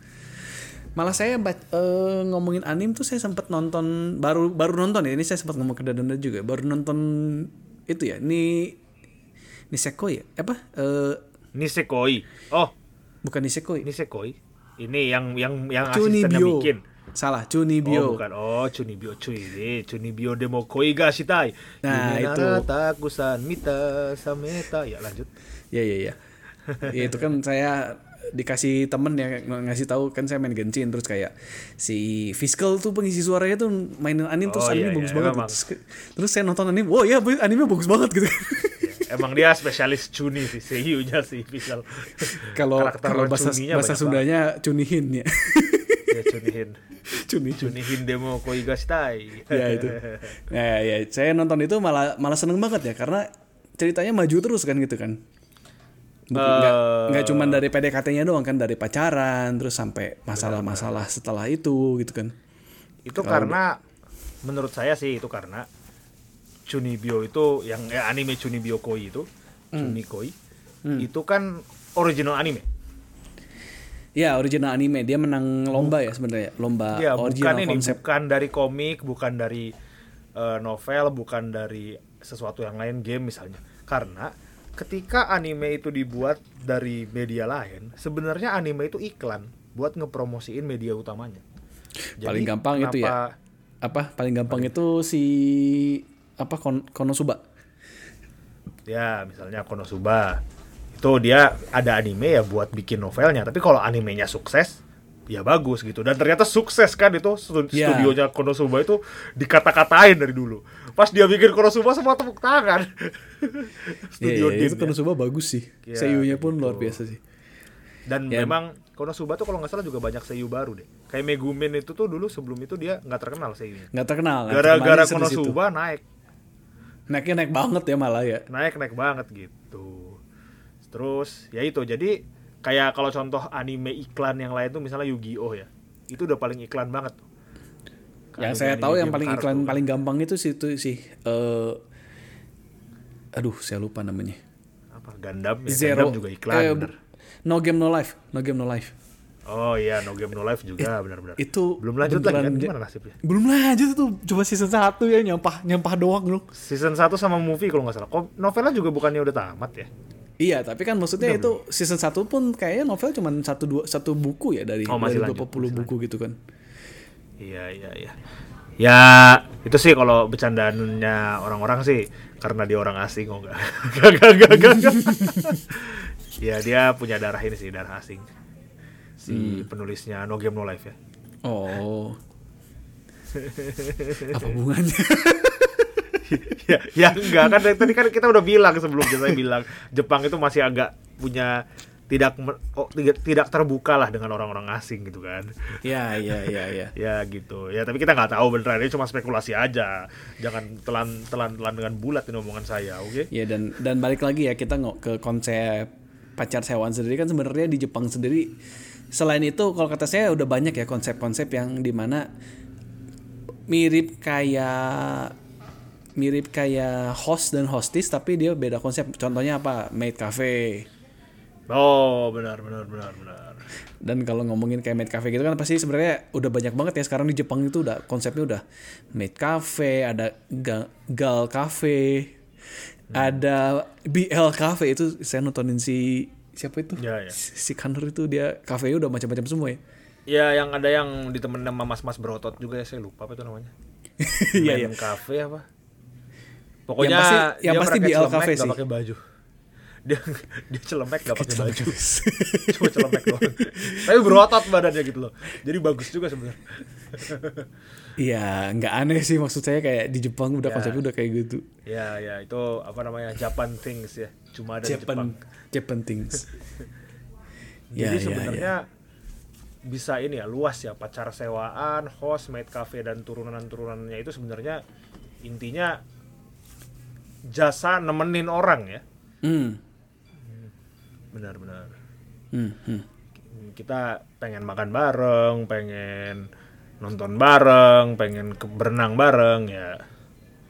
Malah saya eh, ngomongin anim tuh saya sempat nonton baru baru nonton ya. Ini saya sempat ngomong ke Dadanda juga. Baru nonton itu ya. Ini Nisekoi ya? Apa? Eh Nisekoi. Oh, bukan Nisekoi. Nisekoi. Ini yang yang yang asistennya bikin. Salah, Oh, Chunibyo. bukan. Oh, Chunibyo cuy. Ini Chunibyo demo koi ga shitai. Nah, itu. takusan mita sameta. Ya, lanjut. Ya ya ya. Ya, itu kan saya dikasih temen ya ng- ngasih tahu kan saya main Genshin terus kayak si Fiscal tuh pengisi suaranya tuh mainin anime terus Oh, anime iya, bagus iya, banget emang. terus, terus saya nonton anime wow ya anime bagus banget gitu Ya, Emang dia spesialis Chuni sih, seiyunya sih Visual. kalau kalau bahasa bahasa Sundanya Chunihin ya Ya. Chunihin Chunihin demo koi ga shitai. ya itu ya ya saya nonton itu malah malah seneng banget ya karena ceritanya maju terus kan gitu kan nggak Eh. nggak cuma dari PDKT-nya doang kan dari pacaran terus sampai masalah-masalah setelah itu gitu kan itu karena menurut saya sih itu karena Chunibyo itu yang eh, anime Chunibyo Koi itu Hmm. Chunikoi itu kan original anime Ya original anime dia menang lomba ya sebenarnya lomba ya bukan original ini konsep. bukan dari komik bukan dari eh, novel bukan dari sesuatu yang lain game misalnya karena ketika anime itu dibuat dari media lain sebenarnya anime itu iklan buat ngepromosiin media utamanya. Paling gampang itu ya. kenapa- Apa? Paling gampang itu si apa Kon Konosuba. ya misalnya Konosuba. Itu dia ada anime ya buat bikin novelnya. Tapi kalau animenya sukses ya bagus gitu. Dan ternyata sukses kan itu Ya. studionya Konosuba itu dikata-katain dari dulu pas dia bikin Konosuba semua tepuk tangan studio iya, itu Dim ya. Konosuba bagus sih. Iya, Seiyunya pun gitu. luar biasa sih. dan Ya. memang Konosuba tuh kalau nggak salah juga banyak seiyu baru deh kayak Megumin itu tuh dulu sebelum itu dia nggak terkenal seiyunya Nggak terkenal. gara-gara. Konosuba naik Naiknya naik banget ya malah ya. naik naik banget gitu terus ya itu jadi kayak kalau contoh anime iklan yang lain tuh misalnya Yu-Gi-Oh ya itu udah paling iklan banget tuh Yang saya tahu yang paling kartu. iklan paling gampang itu sih itu sih eh aduh saya lupa namanya. apa Gundam? Ya Zero. Gundam juga iklan eh, bener. No Game No Life, No Game No Life. oh iya No Game No Life juga benar-benar Itu belum lanjut lagi kan? gimana nasibnya? Belum lanjut tuh, coba season 1 ya nyampah nyampah doang dong. season 1 sama movie kalau nggak salah. Kok novelnya juga bukannya udah tamat ya? Iya, tapi kan maksudnya itu season 1 pun kayaknya novel cuma satu dua satu buku ya dari, Oh, dari lanjut, 20 buku gitu kan. Iya iya iya. Ya itu sih kalau bercandaannya orang-orang sih karena dia orang asing oh enggak. Enggak enggak enggak ya dia punya darah ini sih darah asing. Si penulisnya No Game No Life ya. Oh. Apa hubungannya? ya, ya enggak kan tadi kan kita udah bilang sebelumnya saya bilang Jepang itu masih agak punya tidak oh, tidak tidak terbuka lah dengan orang-orang asing gitu kan. Iya, iya, iya, iya. ya gitu. Ya tapi kita nggak tahu beneran. Ini cuma spekulasi aja. Jangan telan telan telan dengan bulat ini omongan saya oke? Ya dan dan balik lagi ya kita nggak ke konsep pacar sewaan sendiri. Kan sebenarnya di Jepang sendiri selain itu kalau kata saya udah banyak ya konsep-konsep yang di mana mirip kayak mirip kayak host dan hostess tapi dia beda konsep. Contohnya apa? Maid cafe oh benar benar benar benar. Dan kalau ngomongin kayak maid cafe gitu kan pasti sebenarnya udah banyak banget ya. Sekarang di Jepang itu udah konsepnya udah maid cafe ada ga- gal cafe ada BL cafe. Itu saya nontonin si siapa itu? Ya, ya. si Kanur itu dia cafe udah macam-macam semua ya. Ya yang ada yang ditemenin sama mas-mas berotot juga ya saya lupa apa itu namanya. Iya, Men cafe apa? Pokoknya pasti- yang pasti BL cafe sih. pakai baju dia dia celemek gak pakai baju. Cuma celemek doang. Tapi berotot badannya gitu loh. Jadi bagus juga sebenarnya. Iya nggak aneh sih maksud saya kayak di Jepang udah Ya. konsepnya udah kayak gitu. Ya ya itu apa namanya Japan things ya. Cuma ada di Jepang. Japan Japan things. Ya, Jadi ya, sebenarnya bisa ini ya luas ya. Pacar sewaan, host, maid cafe dan turunan-turunannya itu sebenarnya intinya jasa nemenin orang ya. hmm. Benar-benar. Hmm, hmm. Kita pengen makan bareng, pengen nonton bareng, pengen ke berenang bareng ya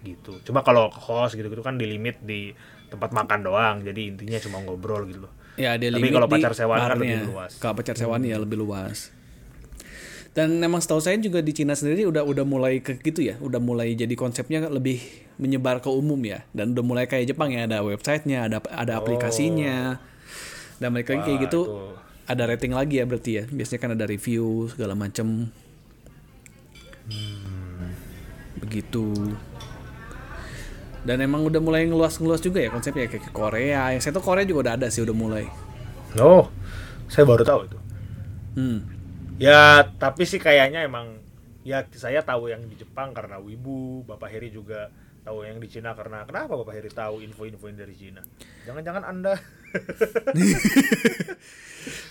gitu. Cuma kalau host gitu-gitu kan di limit di tempat makan doang. Jadi intinya cuma ngobrol gitu loh. Ya dia Tapi kalau pacar sewaan kan lebih luas. Hmm. Kalau pacar sewaan ya lebih luas. Dan memang setahu saya juga di Cina sendiri udah udah mulai ke gitu ya, udah mulai jadi konsepnya lebih menyebar ke umum ya, dan udah mulai kayak Jepang ya ada websitenya, ada ada aplikasinya, dan mereka kayak gitu itu. ada rating lagi ya berarti ya, biasanya kan ada review segala macem. Begitu. Dan emang udah mulai ngeluas-ngeluas juga ya konsepnya kayak ke Korea. Yang saya tahu Korea juga udah ada sih udah mulai. Oh, saya baru tahu itu. Hmm. Ya, tapi sih kayaknya emang ya saya tahu yang di Jepang karena Wibu, Bapak Heri juga tahu yang di Cina karena kenapa Bapak Heri tahu info-info yang dari Cina? Jangan-jangan Anda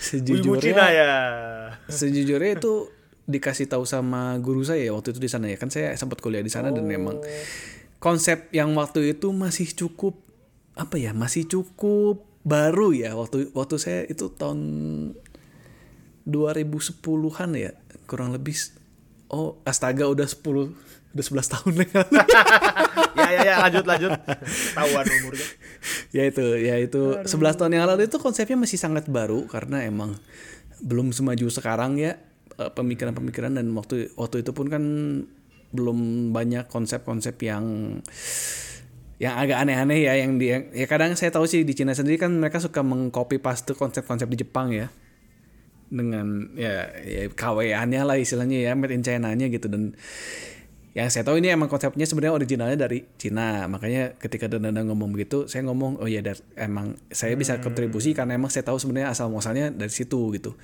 Wibu Cina Sejujurnya, ya. sejujurnya itu dikasih tahu sama guru saya waktu itu di sana ya kan saya sempat kuliah di sana dan memang konsep yang waktu itu masih cukup apa ya masih cukup baru ya waktu waktu saya itu tahun 2010-an ya kurang lebih oh astaga udah 10 udah 11 tahun yang lalu. ya ya ya lanjut lanjut. Tahuan umurnya. ya itu ya itu 11 tahun yang lalu itu konsepnya masih sangat baru karena emang belum semaju sekarang ya eh, pemikiran-pemikiran dan waktu waktu itu pun kan belum banyak konsep-konsep yang yang agak aneh-aneh ya yang di ya kadang saya tahu sih di Cina sendiri kan mereka suka mengcopy paste konsep-konsep di Jepang ya dengan ya, ya KW-annya lah istilahnya ya made in China-nya gitu dan yang saya tahu ini emang konsepnya sebenarnya originalnya dari Cina. Makanya ketika Danda ngomong begitu saya ngomong oh ya dar, emang saya bisa kontribusi karena emang saya tahu sebenarnya asal muasalnya dari situ gitu.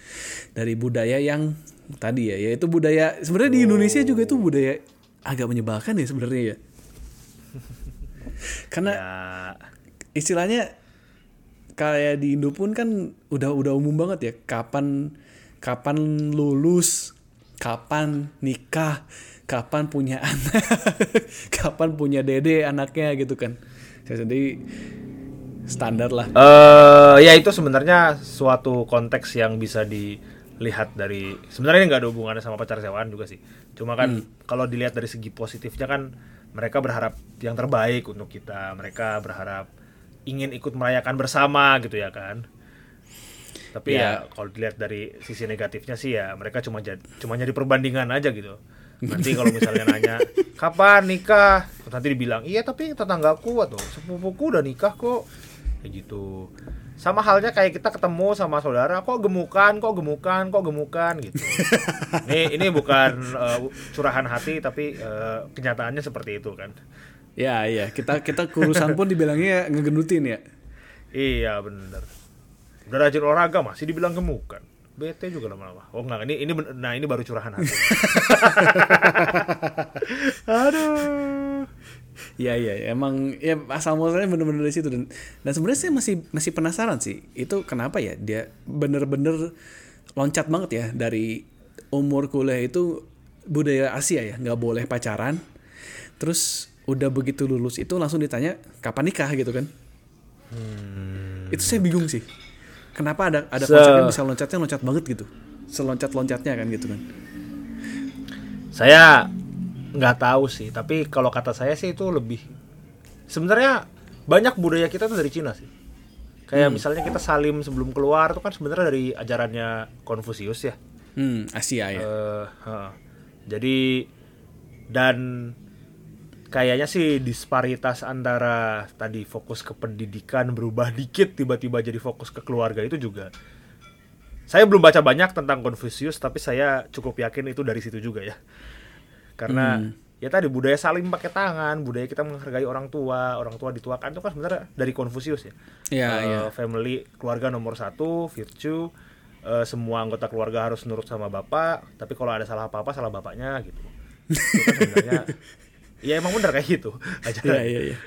Dari budaya yang tadi ya yaitu budaya sebenarnya di Indonesia juga itu budaya agak menyebalkan ya sebenarnya ya. Karena Ya, istilahnya kayak di Indo pun kan udah udah umum banget ya. Kapan kapan lulus kapan nikah kapan punya anak kapan punya dede anaknya gitu kan saya sendiri standar lah eh ya itu sebenarnya suatu konteks yang bisa dilihat dari sebenarnya ini nggak ada hubungannya sama pacar sewaan juga sih. Cuma kan kalau dilihat dari segi positifnya kan mereka berharap yang terbaik untuk kita. Mereka berharap ingin ikut merayakan bersama gitu ya kan. Tapi ya, kalau dilihat dari sisi negatifnya sih ya mereka cuma jadi cuma jadi perbandingan aja gitu. Nanti kalau misalnya nanya kapan nikah, nanti dibilang iya tapi tetanggaku atau sepupuku udah nikah kok kayak gitu. Sama halnya kayak kita ketemu sama saudara, kok gemukan, kok gemukan, kok gemukan gitu. ini ini bukan eh, curahan hati tapi eh, kenyataannya seperti itu kan. ya iya kita kita kurusan pun dibilangnya ngegendutin ya Iya bener. Udah rajin olahraga masih dibilang gemukan. Bete juga lama-lama. Oh enggak, ini ini nah ini baru curahan hati. Aduh. Iya iya emang ya asal muasalnya bener-bener dari situ. Dan dan sebenarnya saya masih masih penasaran sih itu kenapa ya dia bener-bener loncat banget ya dari umur kuliah itu budaya Asia ya nggak boleh pacaran. Terus udah begitu lulus itu langsung ditanya kapan nikah? gitu kan. Itu saya bingung sih kenapa ada ada Se- konsep yang bisa loncatnya loncat banget gitu seloncat loncatnya kan gitu kan Saya nggak tahu sih, tapi kalau kata saya sih itu lebih sebenarnya banyak budaya kita tuh dari Cina sih. Kayak misalnya kita salim sebelum keluar itu kan sebenarnya dari ajarannya Konfusius ya. hmm Asia ya Eh, heeh. jadi dan kayaknya sih disparitas antara tadi fokus ke pendidikan berubah dikit tiba-tiba jadi fokus ke keluarga itu juga. Saya belum baca banyak tentang Confucius tapi saya cukup yakin itu dari situ juga ya. Karena ya tadi budaya saling pakai tangan budaya kita menghargai orang tua orang tua dituakan itu kan sebenarnya dari Confucius ya. Iya, Eh, iya. family keluarga nomor satu virtue eh, semua anggota keluarga harus nurut sama bapak tapi kalau ada salah apa apa salah bapaknya gitu. Itu kan sebenarnya ya emang bener kayak gitu. Ajaran. Iya iya iya.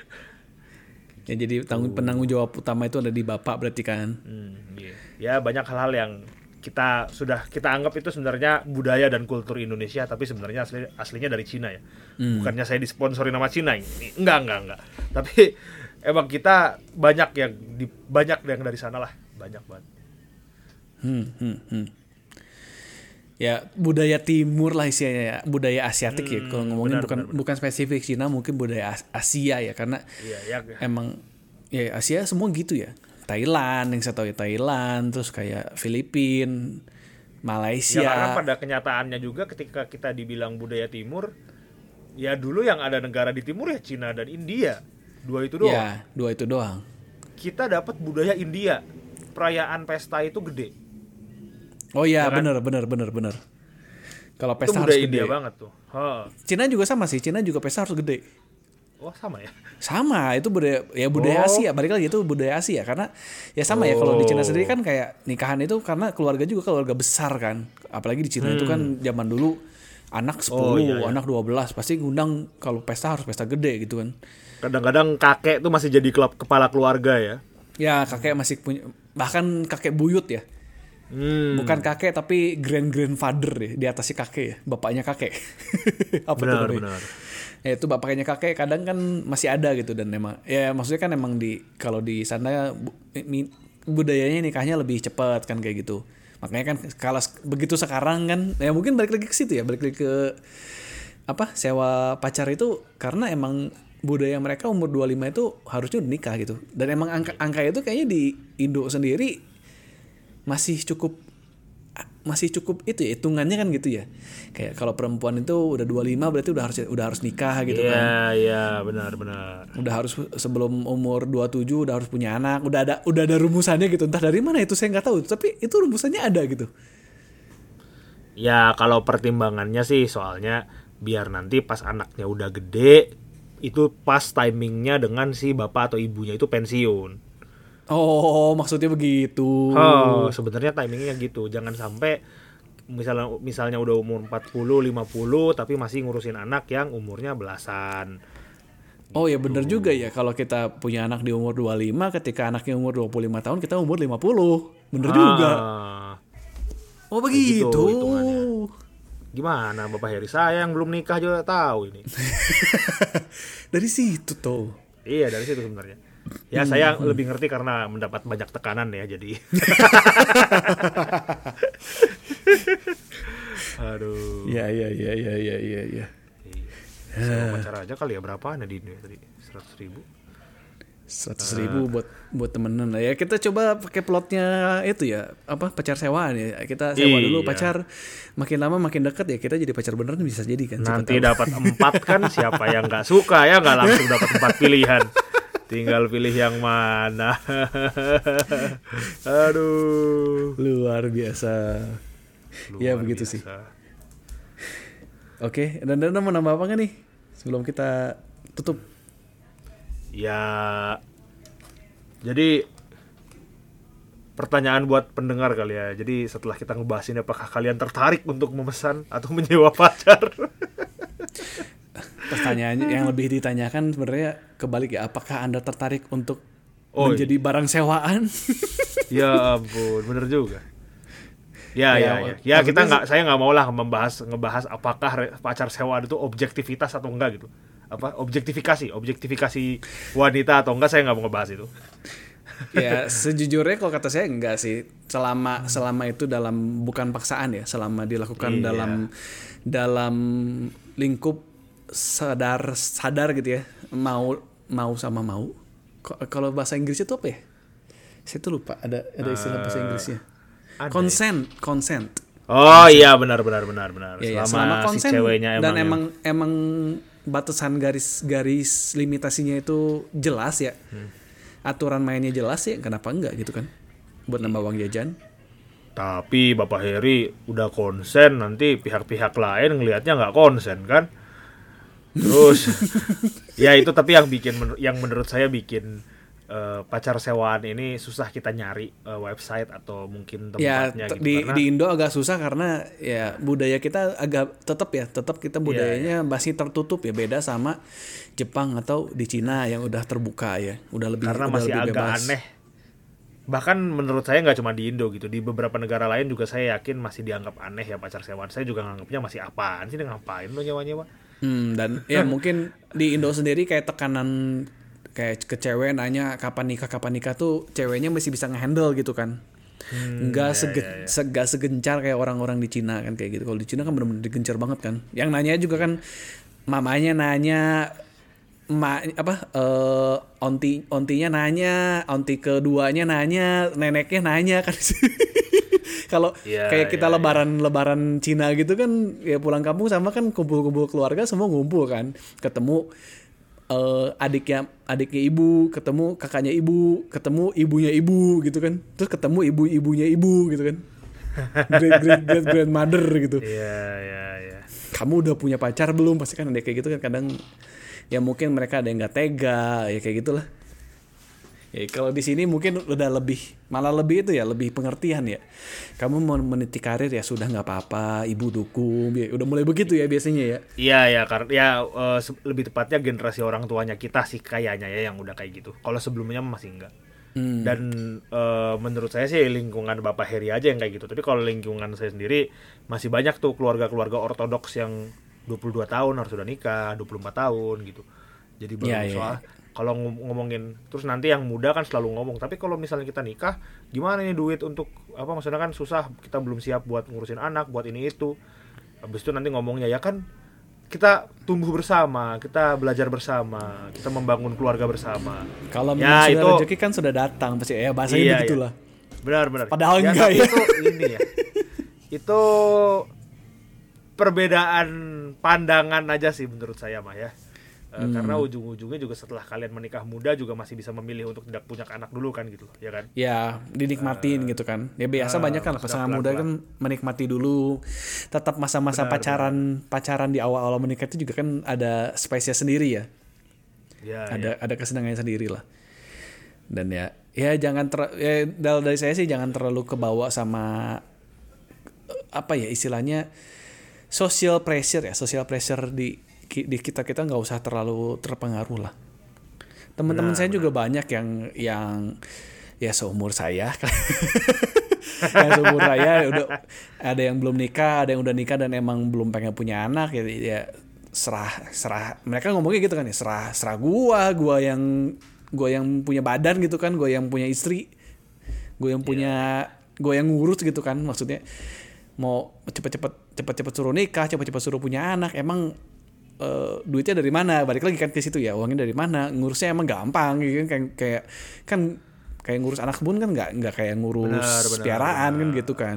Ya jadi tanggung penanggung jawab utama itu ada di bapak berarti kan. Hmm, iya. ya banyak hal-hal yang kita sudah kita anggap itu sebenarnya budaya dan kultur Indonesia tapi sebenarnya asli, aslinya dari Cina ya. Bukannya saya disponsori nama Cina ini. Enggak enggak enggak. Tapi emang kita banyak yang di, banyak yang dari sana lah banyak banget. Hmm, hmm, hmm. Ya budaya timur lah istilahnya ya, budaya asiatik ya. Kalau ngomongin benar, bukan bukan spesifik Cina, mungkin budaya As- Asia ya karena iya ya emang ya Asia semua gitu ya. Thailand yang saya tahu ya Thailand, terus kayak Filipin, Malaysia. Ya karena pada kenyataannya juga ketika kita dibilang budaya timur, ya dulu yang ada negara di timur ya Cina dan India. Dua itu doang. Ya, dua itu doang. Kita dapat budaya India. Perayaan pesta itu gede. Oh iya, Ya kan? bener bener bener bener. Kalau Itu pesta harus gede. Banget tuh. Ha. Cina juga sama sih, Cina juga pesta harus gede. Oh sama ya. Sama, itu budaya ya budaya Oh. Asia, balik lagi itu budaya Asia karena ya sama ya kalau di Cina Oh. sendiri kan kayak nikahan itu karena keluarga juga keluarga besar kan. Apalagi di Cina itu kan zaman dulu anak 10, Hmm. Oh, iya, iya. anak 12 pasti ngundang kalau pesta harus pesta gede gitu kan. Kadang-kadang kakek tuh masih jadi klub kepala keluarga ya. Ya, kakek masih punya bahkan kakek buyut ya. Hmm. Bukan kakek tapi grand grandfather ya, di atas si kakek ya, bapaknya kakek. Apa tuh Benar, namanya? benar. Ya itu bapaknya kakek kadang kan masih ada gitu dan emang ya maksudnya kan emang di kalau di sana budayanya nikahnya lebih cepat kan kayak gitu. Makanya kan kalau begitu sekarang kan ya mungkin balik lagi ke situ ya, balik lagi ke apa sewa pacar itu karena emang budaya mereka umur 25 itu harusnya udah nikah gitu. Dan emang angka angka itu kayaknya di Indo sendiri masih cukup masih cukup itu ya hitungannya kan gitu ya. Kayak kalau perempuan itu udah 25 berarti udah harus udah harus nikah gitu kan. Iya, iya, benar, benar. Udah harus sebelum umur 27 udah harus punya anak, udah ada udah ada rumusannya gitu. Entah dari mana itu saya nggak tahu, tapi itu rumusannya ada gitu. Ya kalau pertimbangannya sih soalnya biar nanti pas anaknya udah gede itu pas timingnya dengan si bapak atau ibunya itu pensiun. Oh, maksudnya begitu. Oh, sebenarnya timingnya gitu. Jangan sampai misalnya misalnya udah umur 40, 50 tapi masih ngurusin anak yang umurnya belasan. Oh ya bener juga ya kalau kita punya anak di umur 25 ketika anaknya umur 25 tahun kita umur 50. Bener juga. Ah, Oh gitu begitu. hitungannya. Gimana Bapak Heri? Saya yang belum nikah juga tahu ini. Dari situ tuh. iya, dari situ sebenarnya. Ya, saya lebih ngerti karena mendapat banyak tekanan ya, jadi. Aduh. Ya ya ya ya ya ya ya. Sewa pacar aja kali ya berapaan ya di ya tadi? 100 ribu? Seratus ribu buat buat temenan ya kita coba pakai plotnya itu ya apa pacar sewaan ya kita sewa dulu Iya. pacar makin lama makin dekat ya kita jadi pacar beneran bisa jadi kan Nanti dapat empat kan siapa yang nggak suka ya nggak langsung dapat empat pilihan. Tinggal pilih yang mana. Aduh. luar biasa ya Luar begitu sih biasa. oke dan dan mau nambah apa nggak nih sebelum kita tutup Ya, jadi pertanyaan buat pendengar kali ya. Jadi setelah kita ngebahas ini, apakah kalian tertarik untuk memesan atau menyewa pacar? pertanyaannya yang lebih ditanyakan sebenarnya kebalik ya apakah anda tertarik untuk Oh, menjadi barang sewaan ya ampun, bener juga. Ya, Ya, ya, ya. Ya, maksudnya kita nggak, saya nggak mau lah membahas ngebahas apakah pacar sewaan itu objektivitas atau enggak gitu. Apa objektifikasi, objektifikasi wanita atau enggak saya nggak mau ngebahas itu. ya sejujurnya kalau kata saya enggak sih selama selama itu dalam bukan paksaan ya selama dilakukan Iya. dalam dalam lingkup sadar sadar gitu ya mau mau sama mau kalau bahasa Inggrisnya itu apa ya saya tuh lupa ada ada istilah bahasa Inggrisnya ada ya? consent consent Oh iya, benar, benar, benar, benar. Ya, ya, selama, si konsen ceweknya dan emang, emang emang batasan garis-garis limitasinya itu jelas ya. Hmm. Aturan mainnya jelas ya, kenapa enggak gitu kan? Buat nambah uang jajan. Tapi Bapak Heri udah konsen nanti pihak-pihak lain ngelihatnya nggak konsen kan? Terus ya itu tapi yang bikin menur- yang menurut saya bikin eh, pacar sewaan ini susah kita nyari eh, website atau mungkin Ya tempatnya t- gitu di karena di Indo agak susah karena ya budaya kita agak tetap ya, tetap Iya, kita budayanya masih tertutup ya, beda sama Jepang atau di Cina yang udah terbuka ya, udah lebih karena udah masih lebih agak bebas. aneh. Bahkan menurut saya nggak cuma di Indo gitu, di beberapa negara lain juga saya yakin masih dianggap aneh ya pacar sewaan. Saya juga nganggapnya masih apaan sih, ngapain lo nyewa-nyewa? Hmm, dan ya mungkin di Indo sendiri kayak tekanan kayak ke cewek nanya kapan nikah kapan nikah tuh ceweknya masih bisa ngehandle gitu kan. Enggak sege- sega segencar kayak orang-orang di Cina kan kayak gitu. Kalau di Cina kan bener-bener digencar banget kan. Yang nanya juga kan mamanya nanya ma apa eh onti ontinya nanya, onti keduanya nanya, neneknya nanya kan. Kalau Iya, kayak kita iya, lebaran lebaran Cina gitu kan ya pulang kampung sama kan kumpul-kumpul keluarga semua ngumpul kan. Ketemu eh adiknya adiknya ibu, ketemu kakaknya ibu, ketemu ibunya ibu gitu kan. Terus ketemu ibu-ibunya ibu gitu kan. Great great great grandmother gitu Iya, iya, iya. kamu udah punya pacar belum pasti kan ada kayak gitu kan kadang ya mungkin mereka ada yang nggak tega ya kayak gitulah ya kalau di sini mungkin udah lebih malah lebih itu ya lebih pengertian ya kamu mau meniti karir ya sudah nggak apa-apa ibu dukung ya udah mulai begitu ya biasanya ya Iya ya karena ya se- lebih tepatnya generasi orang tuanya kita sih kayaknya ya yang udah kayak gitu. Kalau sebelumnya masih enggak. Dan eh, menurut saya sih lingkungan Bapak Heri aja yang kayak gitu. Tapi kalau lingkungan saya sendiri masih banyak tuh keluarga-keluarga ortodoks yang 22 tahun harus sudah nikah, 24 tahun gitu. Jadi baru Iya, iya, soal kalau ngom- ngomongin terus nanti yang muda kan selalu ngomong, tapi kalau misalnya kita nikah, gimana ini duit untuk apa maksudnya kan susah, kita belum siap buat ngurusin anak, buat ini itu. Habis itu nanti ngomongnya ya kan kita tumbuh bersama, kita belajar bersama, kita membangun keluarga bersama. kalau Ya, itu- rezeki kan sudah datang pasti ya bahasanya Iya, begitulah Benar benar. Padahal enggak tapi ya. Itu ini ya. Itu perbedaan pandangan aja sih menurut saya mah ya. Eh, karena ujung-ujungnya juga setelah kalian menikah muda juga masih bisa memilih untuk tidak punya anak dulu kan gitu ya kan? Ya dinikmatin gitu kan. Ya biasa banyak kan pasangan muda kan menikmati dulu tetap masa-masa pacaran pacaran di awal-awal menikah itu juga kan ada space sendiri ya. Ya ada ada kesenangannya sendiri lah. Dan ya ya jangan ter ya dari saya sih jangan terlalu kebawa sama apa ya istilahnya social pressure ya social pressure di di kita kita nggak usah terlalu terpengaruh lah. Teman-teman saya juga banyak yang yang ya seumur saya yang seumur saya udah ada yang belum nikah ada yang udah nikah dan emang belum pengen punya anak ya, ya serah serah. Mereka ngomongnya gitu kan ya serah serah gua gua yang gua yang punya badan gitu kan gua yang punya istri gua yang punya gua yang ngurus gitu kan maksudnya mau cepet-cepet cepet-cepet suruh nikah cepet-cepet suruh punya anak emang eh, duitnya dari mana? Balik lagi kan ke situ ya uangnya dari mana? Ngurusnya emang gampang gitu kan. Kayak kayak kan kayak ngurus anak kebun kan nggak nggak kayak ngurus Benar, benar, piaraan kan gitu kan.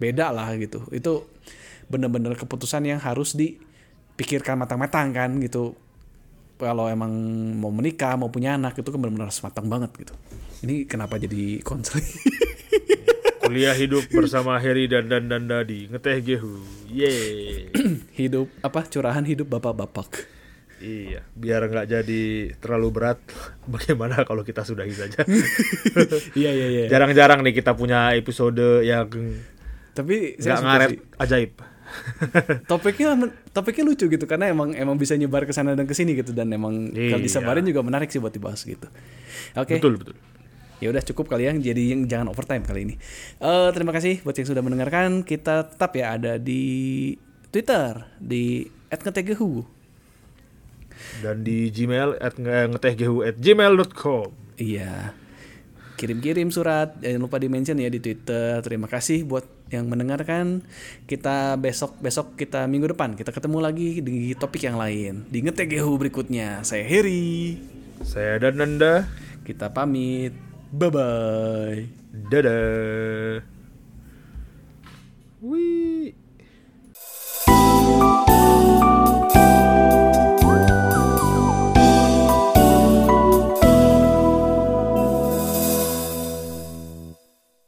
Beda lah gitu. Itu bener-bener keputusan yang harus dipikirkan matang-matang kan gitu. Kalau emang mau menikah mau punya anak itu kan benar-benar harus matang banget gitu. Ini kenapa jadi konseling kuliah hidup bersama Heri dan dan dan Dadi. Ngeteh gehu. Ye hidup apa curahan hidup bapak-bapak. Iya biar nggak jadi terlalu berat bagaimana kalau kita sudahi saja. Iya iya iya. Jarang-jarang nih kita punya episode yang tapi nggak ngaret sih. ajaib. Topiknya topiknya lucu gitu karena emang emang bisa nyebar ke sana dan ke sini gitu dan emang kalau Iya. disebarin juga menarik sih buat dibahas gitu. Oke. Betul betul ya udah cukup kali ya jadi yang jangan overtime kali ini. Eh terima kasih buat yang sudah mendengarkan. Kita tetap ya ada di Twitter di @ngetegehu. Dan di Gmail at ngetehgehu at gmail.com iya. Kirim-kirim surat jangan lupa di mention ya di Twitter. Terima kasih buat yang mendengarkan. Kita besok besok kita minggu depan kita ketemu lagi di topik yang lain. Di ngetegehu berikutnya. Saya Heri. Saya dan Nanda kita pamit bye bye dadah Wih.